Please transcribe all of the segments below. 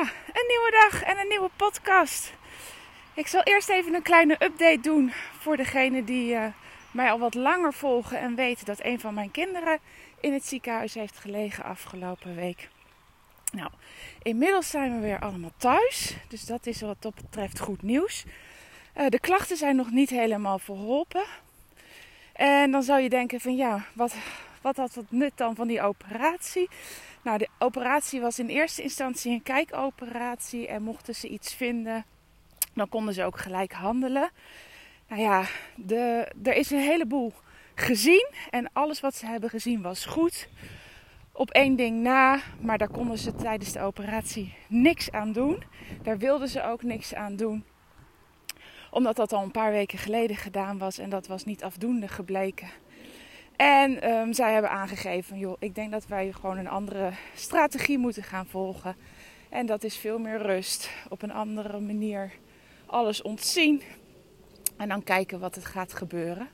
Een nieuwe dag en een nieuwe podcast. Ik zal eerst even een kleine update doen voor degenen die uh, mij al wat langer volgen en weten dat een van mijn kinderen in het ziekenhuis heeft gelegen afgelopen week. Nou, inmiddels zijn we weer allemaal thuis, dus dat is wat dat betreft goed nieuws. Uh, de klachten zijn nog niet helemaal verholpen. En dan zou je denken van ja, wat, wat had het nut dan van die operatie? Nou, de operatie was in eerste instantie een kijkoperatie en mochten ze iets vinden, dan konden ze ook gelijk handelen. Nou ja, de, er is een heleboel gezien en alles wat ze hebben gezien was goed. Op één ding na, maar daar konden ze tijdens de operatie niks aan doen. Daar wilden ze ook niks aan doen omdat dat al een paar weken geleden gedaan was en dat was niet afdoende gebleken. En um, zij hebben aangegeven, joh, ik denk dat wij gewoon een andere strategie moeten gaan volgen. En dat is veel meer rust, op een andere manier alles ontzien. En dan kijken wat er gaat gebeuren.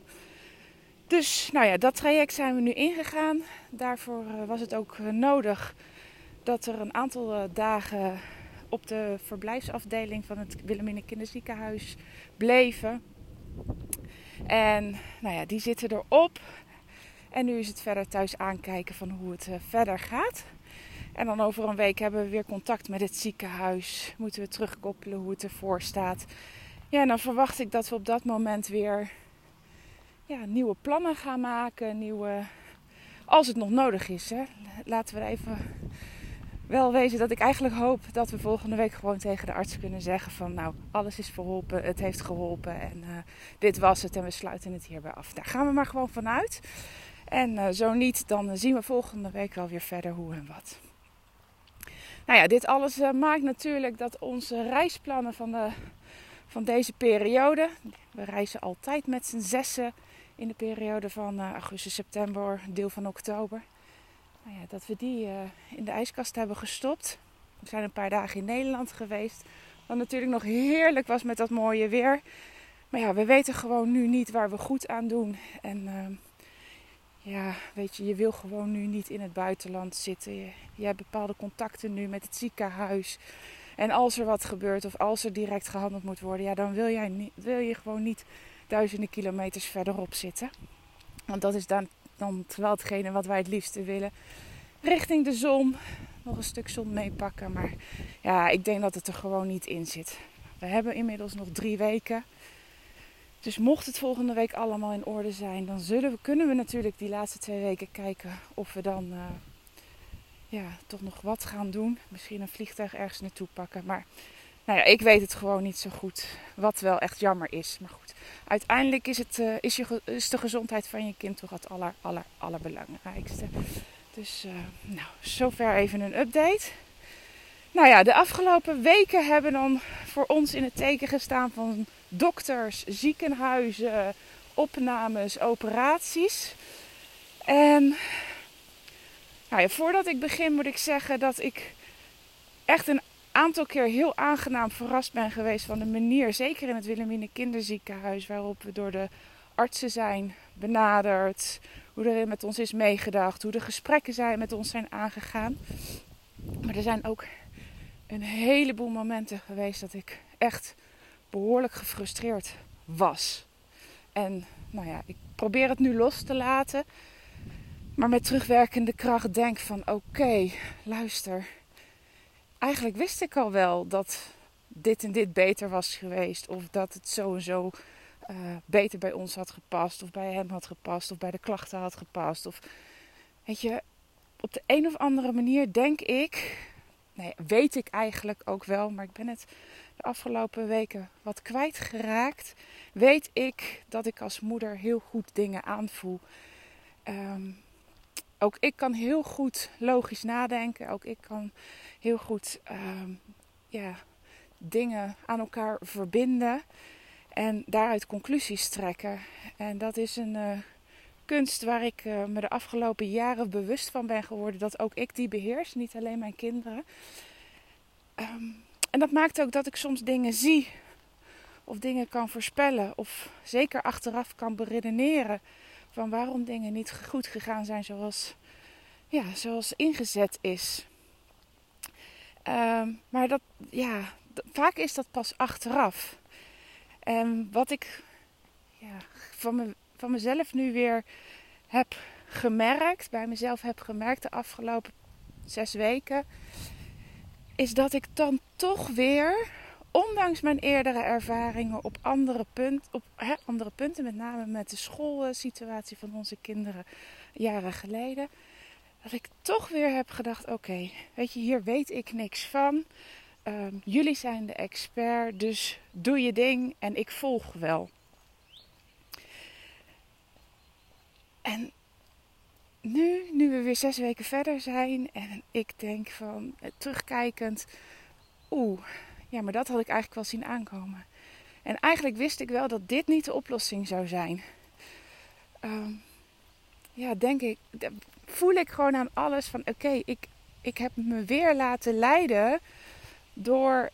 Dus nou ja, dat traject zijn we nu ingegaan. Daarvoor uh, was het ook uh, nodig dat er een aantal uh, dagen op de verblijfsafdeling van het Wilhelmina Kinderziekenhuis bleven. En nou ja, die zitten erop. En nu is het verder thuis aankijken van hoe het uh, verder gaat. En dan over een week hebben we weer contact met het ziekenhuis. Moeten we terugkoppelen hoe het ervoor staat. Ja, en dan verwacht ik dat we op dat moment weer ja, nieuwe plannen gaan maken. Nieuwe, als het nog nodig is. Hè. Laten we even wel wezen dat ik eigenlijk hoop dat we volgende week gewoon tegen de arts kunnen zeggen van nou, alles is verholpen, het heeft geholpen en uh, dit was het en we sluiten het hierbij af. Daar gaan we maar gewoon vanuit. En uh, zo niet, dan zien we volgende week wel weer verder hoe en wat. Nou ja, dit alles uh, maakt natuurlijk dat onze reisplannen van, de, van deze periode, we reizen altijd met z'n zessen in de periode van augustus, september, deel van oktober nou ja, dat we die in de ijskast hebben gestopt. We zijn een paar dagen in Nederland geweest. Wat natuurlijk nog heerlijk was met dat mooie weer. Maar ja, we weten gewoon nu niet waar we goed aan doen. En uh, ja, weet je, je wil gewoon nu niet in het buitenland zitten. Je, hebt bepaalde contacten nu met het ziekenhuis. En als er wat gebeurt of als er direct gehandeld moet worden, ja, dan wil, jij niet, wil je gewoon niet duizenden kilometers verderop zitten. Want dat is dan dan wel hetgene wat wij het liefste willen. Richting de zon. Nog een stuk zon meepakken. Maar ja, ik denk dat het er gewoon niet in zit. We hebben inmiddels nog drie weken. Dus mocht het volgende week allemaal in orde zijn, dan zullen we, kunnen we natuurlijk die laatste twee weken kijken of we dan uh, ja, toch nog wat gaan doen. Misschien een vliegtuig ergens naartoe pakken. Maar nou ja, ik weet het gewoon niet zo goed. Wat wel echt jammer is. Maar goed, uiteindelijk is, het, uh, is, je, de gezondheid van je kind toch het aller, aller, allerbelangrijkste. Dus uh, nou, zover even een update. Nou ja, de afgelopen weken hebben dan voor ons in het teken gestaan van dokters, ziekenhuizen, opnames, operaties. En nou ja, voordat ik begin moet ik zeggen dat ik echt een aantal keer heel aangenaam verrast ben geweest van de manier, zeker in het Wilhelmine Kinderziekenhuis, waarop we door de artsen zijn benaderd, hoe er met ons is meegedacht, hoe de gesprekken zijn, met ons zijn aangegaan. Maar er zijn ook een heleboel momenten geweest dat ik echt behoorlijk gefrustreerd was. En nou ja, ik probeer het nu los te laten. Maar met terugwerkende kracht denk van oké, luister eigenlijk wist ik al wel dat dit en dit beter was geweest. Of dat het zo en zo uh, beter bij ons had gepast. Of bij hem had gepast. Of bij de klachten had gepast. Of weet je, op de een of andere manier denk ik. Nee, weet ik eigenlijk ook wel. Maar ik ben het de afgelopen weken wat kwijtgeraakt. Weet ik dat ik als moeder heel goed dingen aanvoel. Um, ook ik kan heel goed logisch nadenken. Ook ik kan heel goed uh, ja, dingen aan elkaar verbinden. En daaruit conclusies trekken. En dat is een uh, kunst waar ik uh, me de afgelopen jaren bewust van ben geworden. Dat ook ik die beheers, niet alleen mijn kinderen. Um, en dat maakt ook dat ik soms dingen zie. Of dingen kan voorspellen. Of zeker achteraf kan beredeneren van waarom dingen niet goed gegaan zijn zoals, ja, zoals ingezet is. Ehm, maar dat, ja, vaak is dat pas achteraf. En wat ik ja, van, me, van mezelf nu weer heb gemerkt, bij mezelf heb gemerkt de afgelopen zes weken, is dat ik dan toch weer, ondanks mijn eerdere ervaringen op andere, punt, op, hè, andere punten, met name met de schoolsituatie van onze kinderen jaren geleden, dat ik toch weer heb gedacht: oké, weet je, hier weet ik niks van. Ehm, jullie zijn de expert, dus doe je ding en ik volg wel. En nu, nu we weer zes weken verder zijn en ik denk van eh, terugkijkend, oeh, ja, maar dat had ik eigenlijk wel zien aankomen. En eigenlijk wist ik wel dat dit niet de oplossing zou zijn. Ehm, ja, denk ik, voel ik gewoon aan alles van oké, ik, ik heb me weer laten leiden door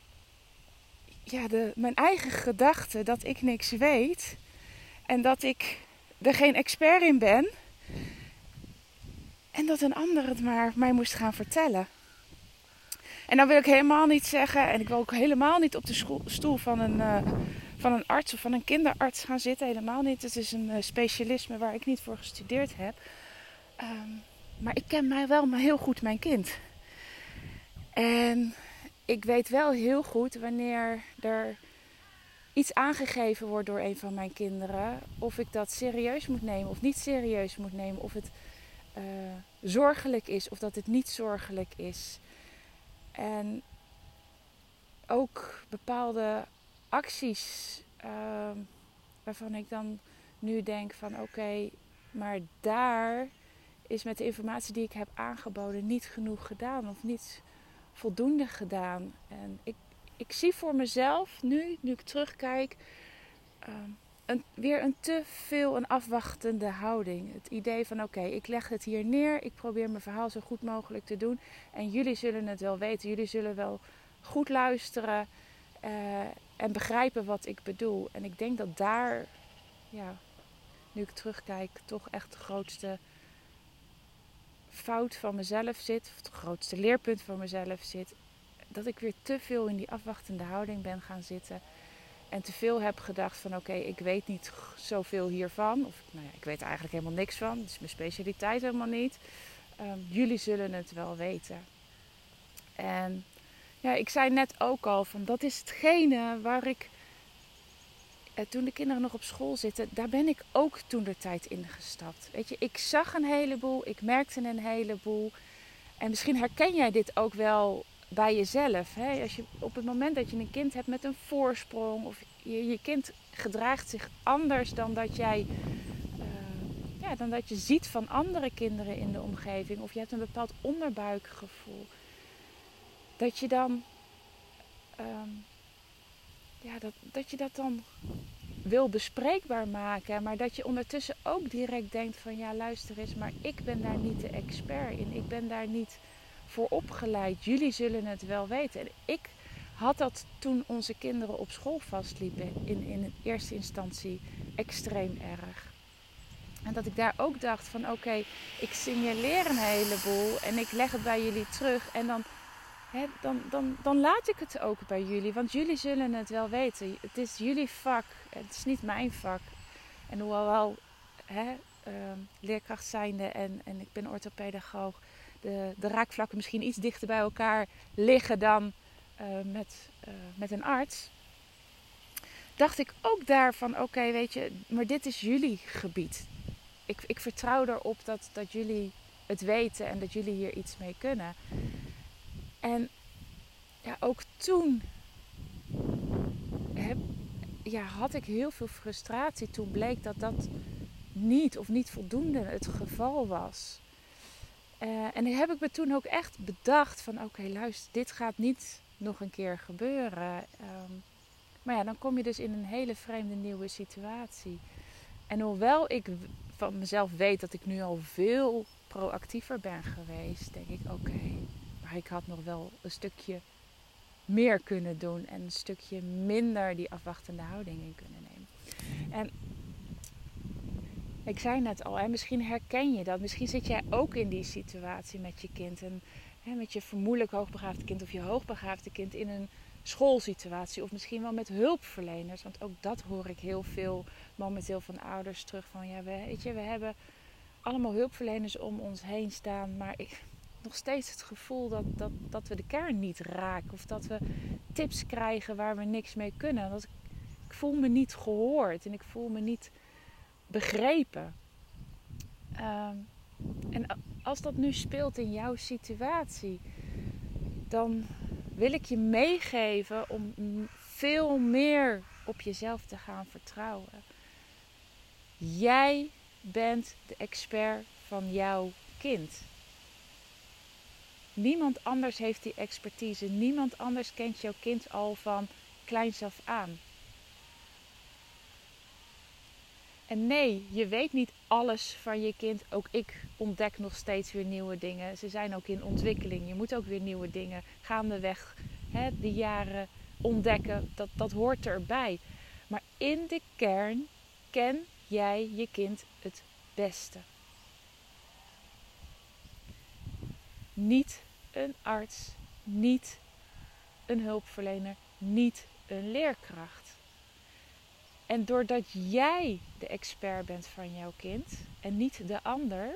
ja, de, mijn eigen gedachten dat ik niks weet en dat ik er geen expert in ben. En dat een ander het maar mij moest gaan vertellen. En dan wil ik helemaal niet zeggen, en ik wil ook helemaal niet op de stoel van een, uh, van een arts of van een kinderarts gaan zitten. Helemaal niet. Het is een uh, specialisme waar ik niet voor gestudeerd heb. Um, maar ik ken mij wel maar heel goed mijn kind. En ik weet wel heel goed wanneer er iets aangegeven wordt door een van mijn kinderen, of ik dat serieus moet nemen of niet serieus moet nemen, of het uh, zorgelijk is of dat het niet zorgelijk is. En ook bepaalde acties uh, waarvan ik dan nu denk van oké, maar daar is met de informatie die ik heb aangeboden niet genoeg gedaan of niet voldoende gedaan. En ik, ik zie voor mezelf nu, nu ik terugkijk, ehm, een, weer een te veel een afwachtende houding. Het idee van oké, ik leg het hier neer, ik probeer mijn verhaal zo goed mogelijk te doen en jullie zullen het wel weten, jullie zullen wel goed luisteren uh, en begrijpen wat ik bedoel. En ik denk dat daar, ja, nu ik terugkijk, toch echt de grootste fout van mezelf zit, of het grootste leerpunt van mezelf zit, dat ik weer te veel in die afwachtende houding ben gaan zitten. En te veel heb gedacht van oké, ik weet niet zoveel hiervan. Of nou ja, ik weet eigenlijk helemaal niks van. Het is mijn specialiteit helemaal niet. Um, jullie zullen het wel weten. En ja, ik zei net ook al van dat is hetgene waar ik eh, toen de kinderen nog op school zitten, daar ben ik ook toen de tijd ingestapt. Weet je, ik zag een heleboel, ik merkte een heleboel. En misschien herken jij dit ook wel bij jezelf. Hè? Als je, op het moment dat je een kind hebt met een voorsprong, of je, je kind gedraagt zich anders dan dat jij. Uh, ja, dan dat je ziet van andere kinderen in de omgeving, of je hebt een bepaald onderbuikgevoel, dat je dan um, ja, dat, dat je dat dan wil bespreekbaar maken. Maar dat je ondertussen ook direct denkt van ja, luister eens, maar ik ben daar niet de expert in. Ik ben daar niet voor opgeleid. Jullie zullen het wel weten. En ik had dat toen onze kinderen op school vastliepen in, in eerste instantie extreem erg. En dat ik daar ook dacht van oké, ik signaleer een heleboel en ik leg het bij jullie terug. En dan dan, dan, dan laat ik het ook bij jullie. Want jullie zullen het wel weten. Het is jullie vak. Het is niet mijn vak. En hoewel hè, uh, leerkracht zijnde en, en ik ben orthopedagoog... De, de raakvlakken misschien iets dichter bij elkaar liggen dan uh, met, uh, met een arts... dacht ik ook daarvan, oké, weet je, maar dit is jullie gebied. Ik, ik vertrouw erop dat, dat jullie het weten en dat jullie hier iets mee kunnen. En ja, ook toen heb, ja, had ik heel veel frustratie. Toen bleek dat dat niet of niet voldoende het geval was. Uh, en heb ik me toen ook echt bedacht van oké, luister, dit gaat niet nog een keer gebeuren. Um, maar ja, dan kom je dus in een hele vreemde nieuwe situatie. En hoewel ik van mezelf weet dat ik nu al veel proactiever ben geweest, denk ik oké, maar ik had nog wel een stukje meer kunnen doen en een stukje minder die afwachtende houding in kunnen nemen. En ik zei net al, en misschien herken je dat. Misschien zit jij ook in die situatie met je kind. En hè, met je vermoedelijk hoogbegaafde kind of je hoogbegaafde kind in een schoolsituatie of misschien wel met hulpverleners. Want ook dat hoor ik heel veel momenteel van ouders terug van ja, weet je, we hebben allemaal hulpverleners om ons heen staan, maar ik nog steeds het gevoel dat, dat, dat we de kern niet raken of dat we tips krijgen waar we niks mee kunnen. Dat ik, ik voel me niet gehoord en ik voel me niet begrepen. Ehm, en als dat nu speelt in jouw situatie, dan wil ik je meegeven om veel meer op jezelf te gaan vertrouwen. Jij bent de expert van jouw kind. Niemand anders heeft die expertise. Niemand anders kent jouw kind al van kleins af aan. En nee, je weet niet alles van je kind. Ook ik ontdek nog steeds weer nieuwe dingen. Ze zijn ook in ontwikkeling. Je moet ook weer nieuwe dingen gaandeweg hè, de jaren ontdekken. Dat, dat hoort erbij. Maar in de kern ken jij je kind het beste. Niet een arts, niet een hulpverlener, niet een leerkracht. En doordat jij de expert bent van jouw kind en niet de ander,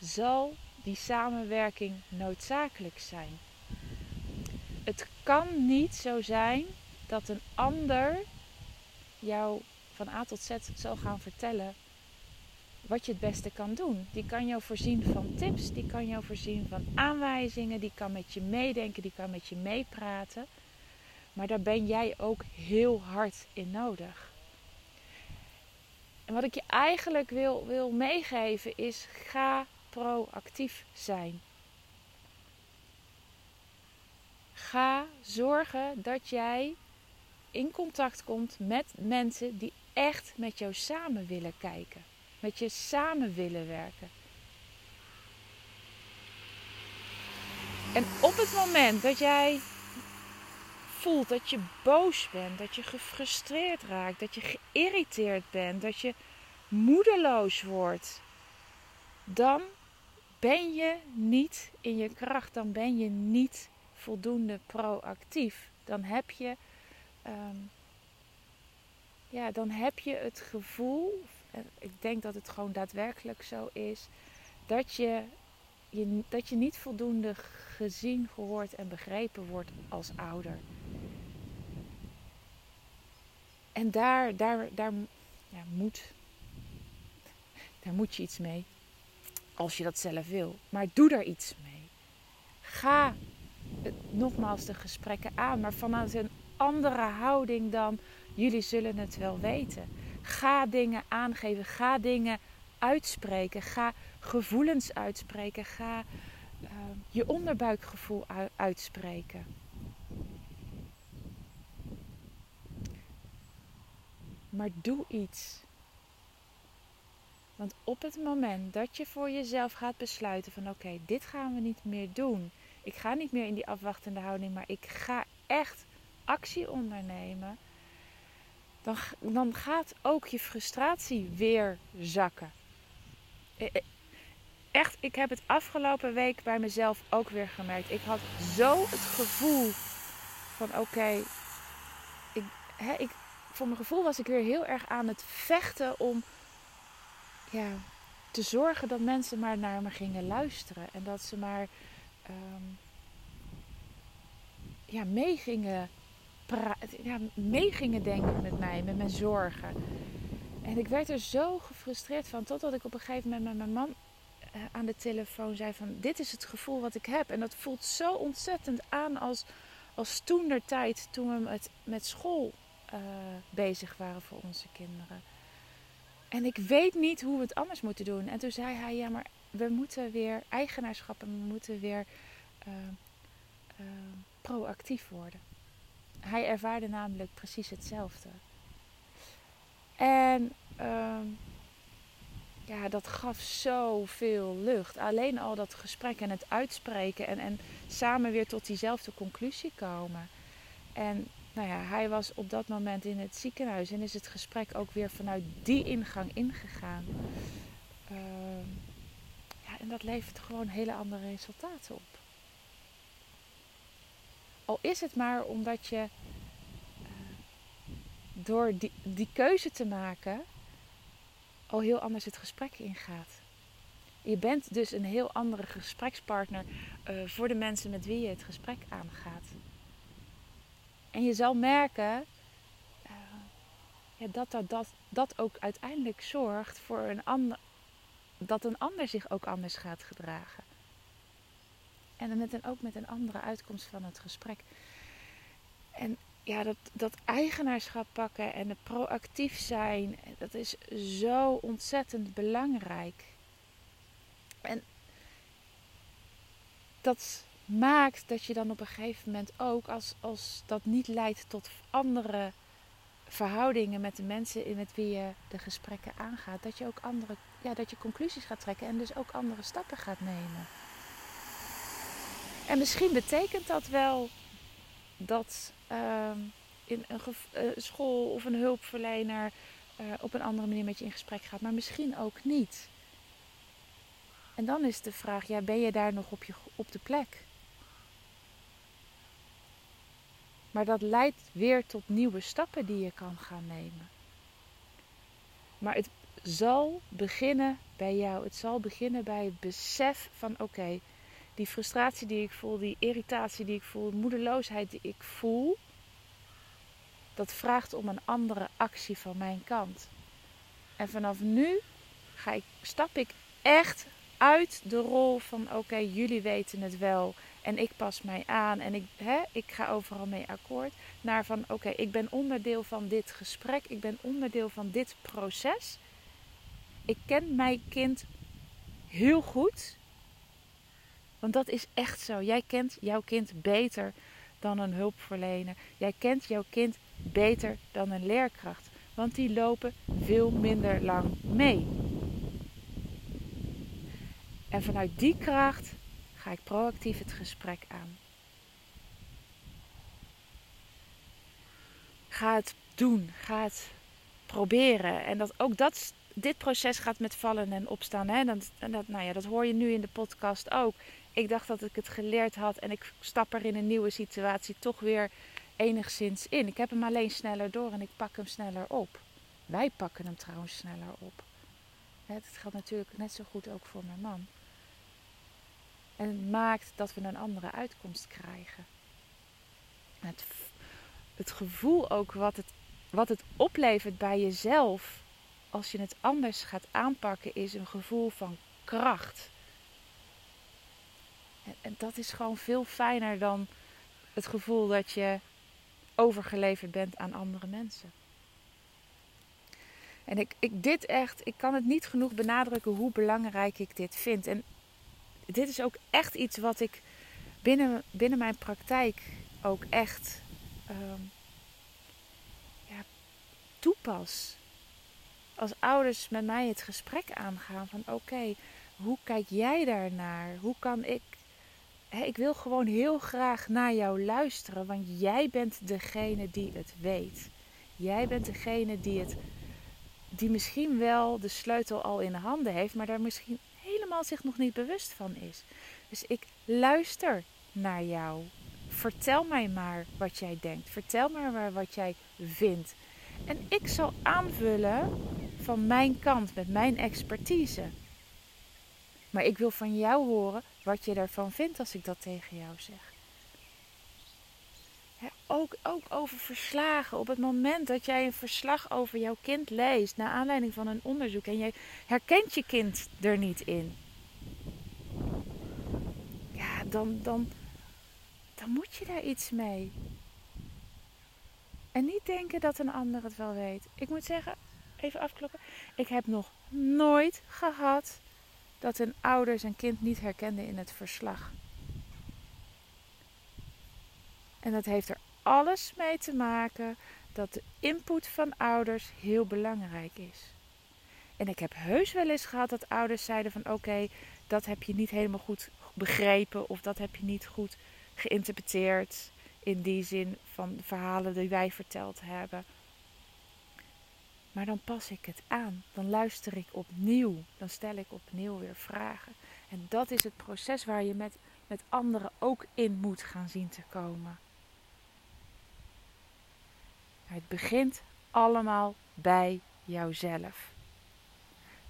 zal die samenwerking noodzakelijk zijn. Het kan niet zo zijn dat een ander jou van A tot Z zal gaan vertellen wat je het beste kan doen. Die kan jou voorzien van tips, die kan jou voorzien van aanwijzingen, die kan met je meedenken, die kan met je meepraten. Maar daar ben jij ook heel hard in nodig. En wat ik je eigenlijk wil, wil meegeven is: ga proactief zijn. Ga zorgen dat jij in contact komt met mensen die echt met jou samen willen kijken, met je samen willen werken. En op het moment dat jij voelt dat je boos bent, dat je gefrustreerd raakt, dat je geïrriteerd bent, dat je moedeloos wordt, dan ben je niet in je kracht, dan ben je niet voldoende proactief. Dan heb je, um, ja, dan heb je het gevoel, ik denk dat het gewoon daadwerkelijk zo is, dat je, dat je niet voldoende gezien, gehoord en begrepen wordt als ouder. En daar, daar, daar ja, moet, daar moet je iets mee. Als je dat zelf wil. Maar doe daar iets mee. Ga nogmaals de gesprekken aan, maar vanuit een andere houding dan jullie zullen het wel weten. Ga dingen aangeven, ga dingen uitspreken, ga gevoelens uitspreken, ga uh, je onderbuikgevoel uitspreken. Maar doe iets. Want op het moment dat je voor jezelf gaat besluiten van oké, dit gaan we niet meer doen. Ik ga niet meer in die afwachtende houding, maar ik ga echt actie ondernemen. Dan, dan gaat ook je frustratie weer zakken. E, e, echt, ik heb het afgelopen week bij mezelf ook weer gemerkt. Ik had zo het gevoel van oké, ik, ik, voor mijn gevoel was ik weer heel erg aan het vechten om ja, te zorgen dat mensen maar naar me gingen luisteren. En dat ze maar um, ja, mee, gingen ja, mee gingen denken met mij, met mijn zorgen. En ik werd er zo gefrustreerd van, totdat ik op een gegeven moment met mijn man uh, aan de telefoon zei van, dit is het gevoel wat ik heb. En dat voelt zo ontzettend aan als, als toen der tijd, toen we met, met school uh, bezig waren voor onze kinderen. En ik weet niet hoe we het anders moeten doen. En toen zei hij, ja, maar we moeten weer eigenaarschap en we moeten weer uh, uh, proactief worden. Hij ervaarde namelijk precies hetzelfde. En uh, ja, dat gaf zoveel lucht. Alleen al dat gesprek en het uitspreken en, en samen weer tot diezelfde conclusie komen. En nou ja, hij was op dat moment in het ziekenhuis en is het gesprek ook weer vanuit die ingang ingegaan. Uh, ja, en dat levert gewoon hele andere resultaten op. Al is het maar omdat je uh, door die, die keuze te maken al heel anders het gesprek ingaat. Je bent dus een heel andere gesprekspartner uh, voor de mensen met wie je het gesprek aangaat. En je zal merken uh, ja, dat, dat, dat dat ook uiteindelijk zorgt voor een ander, dat een ander zich ook anders gaat gedragen. En met een, ook met een andere uitkomst van het gesprek. En ja, dat, dat eigenaarschap pakken en het proactief zijn, dat is zo ontzettend belangrijk. En dat maakt dat je dan op een gegeven moment ook, als, als dat niet leidt tot andere verhoudingen met de mensen met wie je de gesprekken aangaat, dat je ook andere, ja, dat je conclusies gaat trekken en dus ook andere stappen gaat nemen. En misschien betekent dat wel dat uh, in een uh, school of een hulpverlener uh, op een andere manier met je in gesprek gaat, maar misschien ook niet. En dan is de vraag, ja, ben je daar nog op, je, op de plek? Maar dat leidt weer tot nieuwe stappen die je kan gaan nemen. Maar het zal beginnen bij jou. Het zal beginnen bij het besef van oké, die frustratie die ik voel, die irritatie die ik voel, de moedeloosheid die ik voel, dat vraagt om een andere actie van mijn kant. En vanaf nu ga ik, stap ik echt uit de rol van oké, jullie weten het wel en ik pas mij aan en ik, hè, ik ga overal mee akkoord. Naar van oké, ik ben onderdeel van dit gesprek, ik ben onderdeel van dit proces. Ik ken mijn kind heel goed. Want dat is echt zo. Jij kent jouw kind beter dan een hulpverlener. Jij kent jouw kind beter dan een leerkracht. Want die lopen veel minder lang mee. En vanuit die kracht ga ik proactief het gesprek aan. Ga het doen, ga het proberen. En dat, ook dat, dit proces gaat met vallen en opstaan. Hè? Dat, nou ja, dat hoor je nu in de podcast ook. Ik dacht dat ik het geleerd had en ik stap er in een nieuwe situatie toch weer enigszins in. Ik heb hem alleen sneller door en ik pak hem sneller op. Wij pakken hem trouwens sneller op. Het geldt natuurlijk net zo goed ook voor mijn man. En maakt dat we een andere uitkomst krijgen. Het, het gevoel ook wat het, wat het oplevert bij jezelf als je het anders gaat aanpakken, is een gevoel van kracht. En, en dat is gewoon veel fijner dan het gevoel dat je overgeleverd bent aan andere mensen. En ik, ik dit echt, ik kan het niet genoeg benadrukken hoe belangrijk ik dit vind. En dit is ook echt iets wat ik binnen, binnen mijn praktijk ook echt um, ja, toepas. Als ouders met mij het gesprek aangaan van oké, hoe kijk jij daarnaar? Hoe kan ik ik wil gewoon heel graag naar jou luisteren, want jij bent degene die het weet. Jij bent degene die het, die misschien wel de sleutel al in handen heeft, maar daar misschien helemaal zich nog niet bewust van is. Dus ik luister naar jou. Vertel mij maar wat jij denkt. Vertel mij maar wat jij vindt. En ik zal aanvullen van mijn kant met mijn expertise. Maar ik wil van jou horen wat je ervan vindt als ik dat tegen jou zeg. ook, ook over verslagen. Op het moment dat jij een verslag over jouw kind leest, naar aanleiding van een onderzoek, en jij herkent je kind er niet in. Dan, dan, dan moet je daar iets mee. En niet denken dat een ander het wel weet. Ik moet zeggen, even afkloppen. Ik heb nog nooit gehad dat een ouder zijn kind niet herkende in het verslag. En dat heeft er alles mee te maken dat de input van ouders heel belangrijk is. En ik heb heus wel eens gehad dat ouders zeiden van oké, dat heb je niet helemaal goed begrepen of dat heb je niet goed geïnterpreteerd in die zin van verhalen die wij verteld hebben. Maar dan pas ik het aan. Dan luister ik opnieuw. Dan stel ik opnieuw weer vragen. En dat is het proces waar je met, met anderen ook in moet gaan zien te komen. Het begint allemaal bij jouzelf.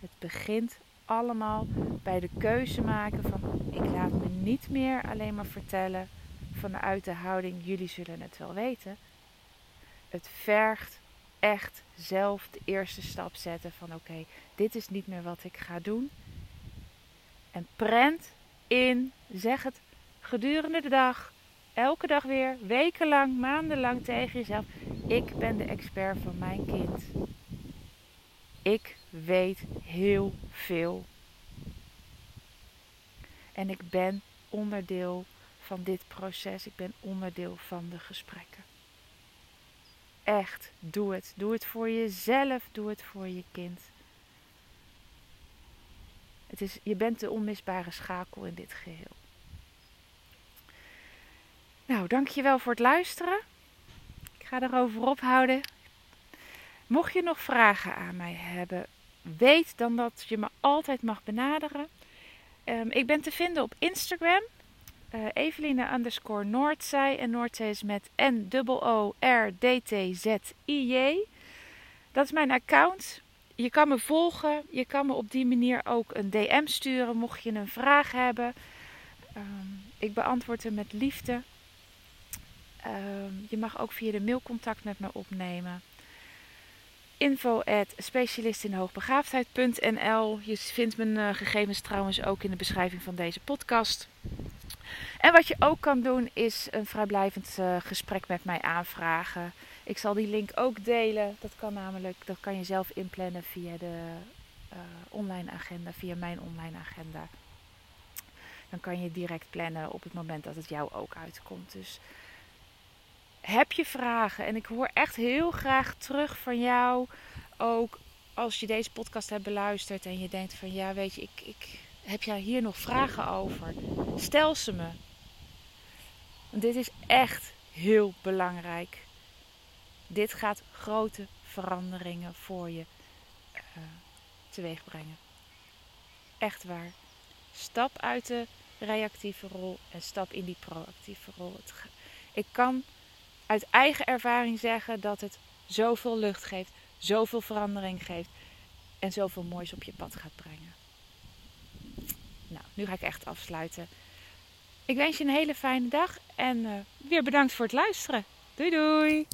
Het begint allemaal bij de keuze maken van ik laat me niet meer alleen maar vertellen vanuit de houding jullie zullen het wel weten. Het vergt echt zelf de eerste stap zetten van oké, dit is niet meer wat ik ga doen. En prent in, zeg het gedurende de dag, elke dag weer, wekenlang, maandenlang tegen jezelf. Ik ben de expert van mijn kind. Ik weet heel veel. En ik ben onderdeel van dit proces. Ik ben onderdeel van de gesprekken. Echt, doe het. Doe het voor jezelf, doe het voor je kind. Het is, je bent de onmisbare schakel in dit geheel. Nou, dankjewel voor het luisteren. Ik ga erover ophouden. Mocht je nog vragen aan mij hebben, weet dan dat je me altijd mag benaderen. Um, ik ben te vinden op Instagram. Uh, Eveline underscore. En Noordzij is met N-O-O-R-D-T-Z-I-J. Dat is mijn account. Je kan me volgen. Je kan me op die manier ook een DM sturen mocht je een vraag hebben. Um, ik beantwoord hem met liefde. Um, je mag ook via de mail contact met me opnemen info. Je vindt mijn uh, gegevens trouwens ook in de beschrijving van deze podcast. En wat je ook kan doen is een vrijblijvend uh, gesprek met mij aanvragen. Ik zal die link ook delen. Dat kan namelijk, dat kan je zelf inplannen via de uh, online agenda, via mijn online agenda. Dan kan je direct plannen op het moment dat het jou ook uitkomt. Dus heb je vragen? En ik hoor echt heel graag terug van jou. Ook als je deze podcast hebt beluisterd en je denkt van ja, weet je, ik, ik heb jij hier nog vragen over? Stel ze me. Want dit is echt heel belangrijk. Dit gaat grote veranderingen voor je uh, teweeg brengen. Echt waar. Stap uit de reactieve rol en stap in die proactieve rol. Ik kan uit eigen ervaring zeggen dat het zoveel lucht geeft, zoveel verandering geeft en zoveel moois op je pad gaat brengen. Nou, nu ga ik echt afsluiten. Ik wens je een hele fijne dag en uh, weer bedankt voor het luisteren. Doei doei!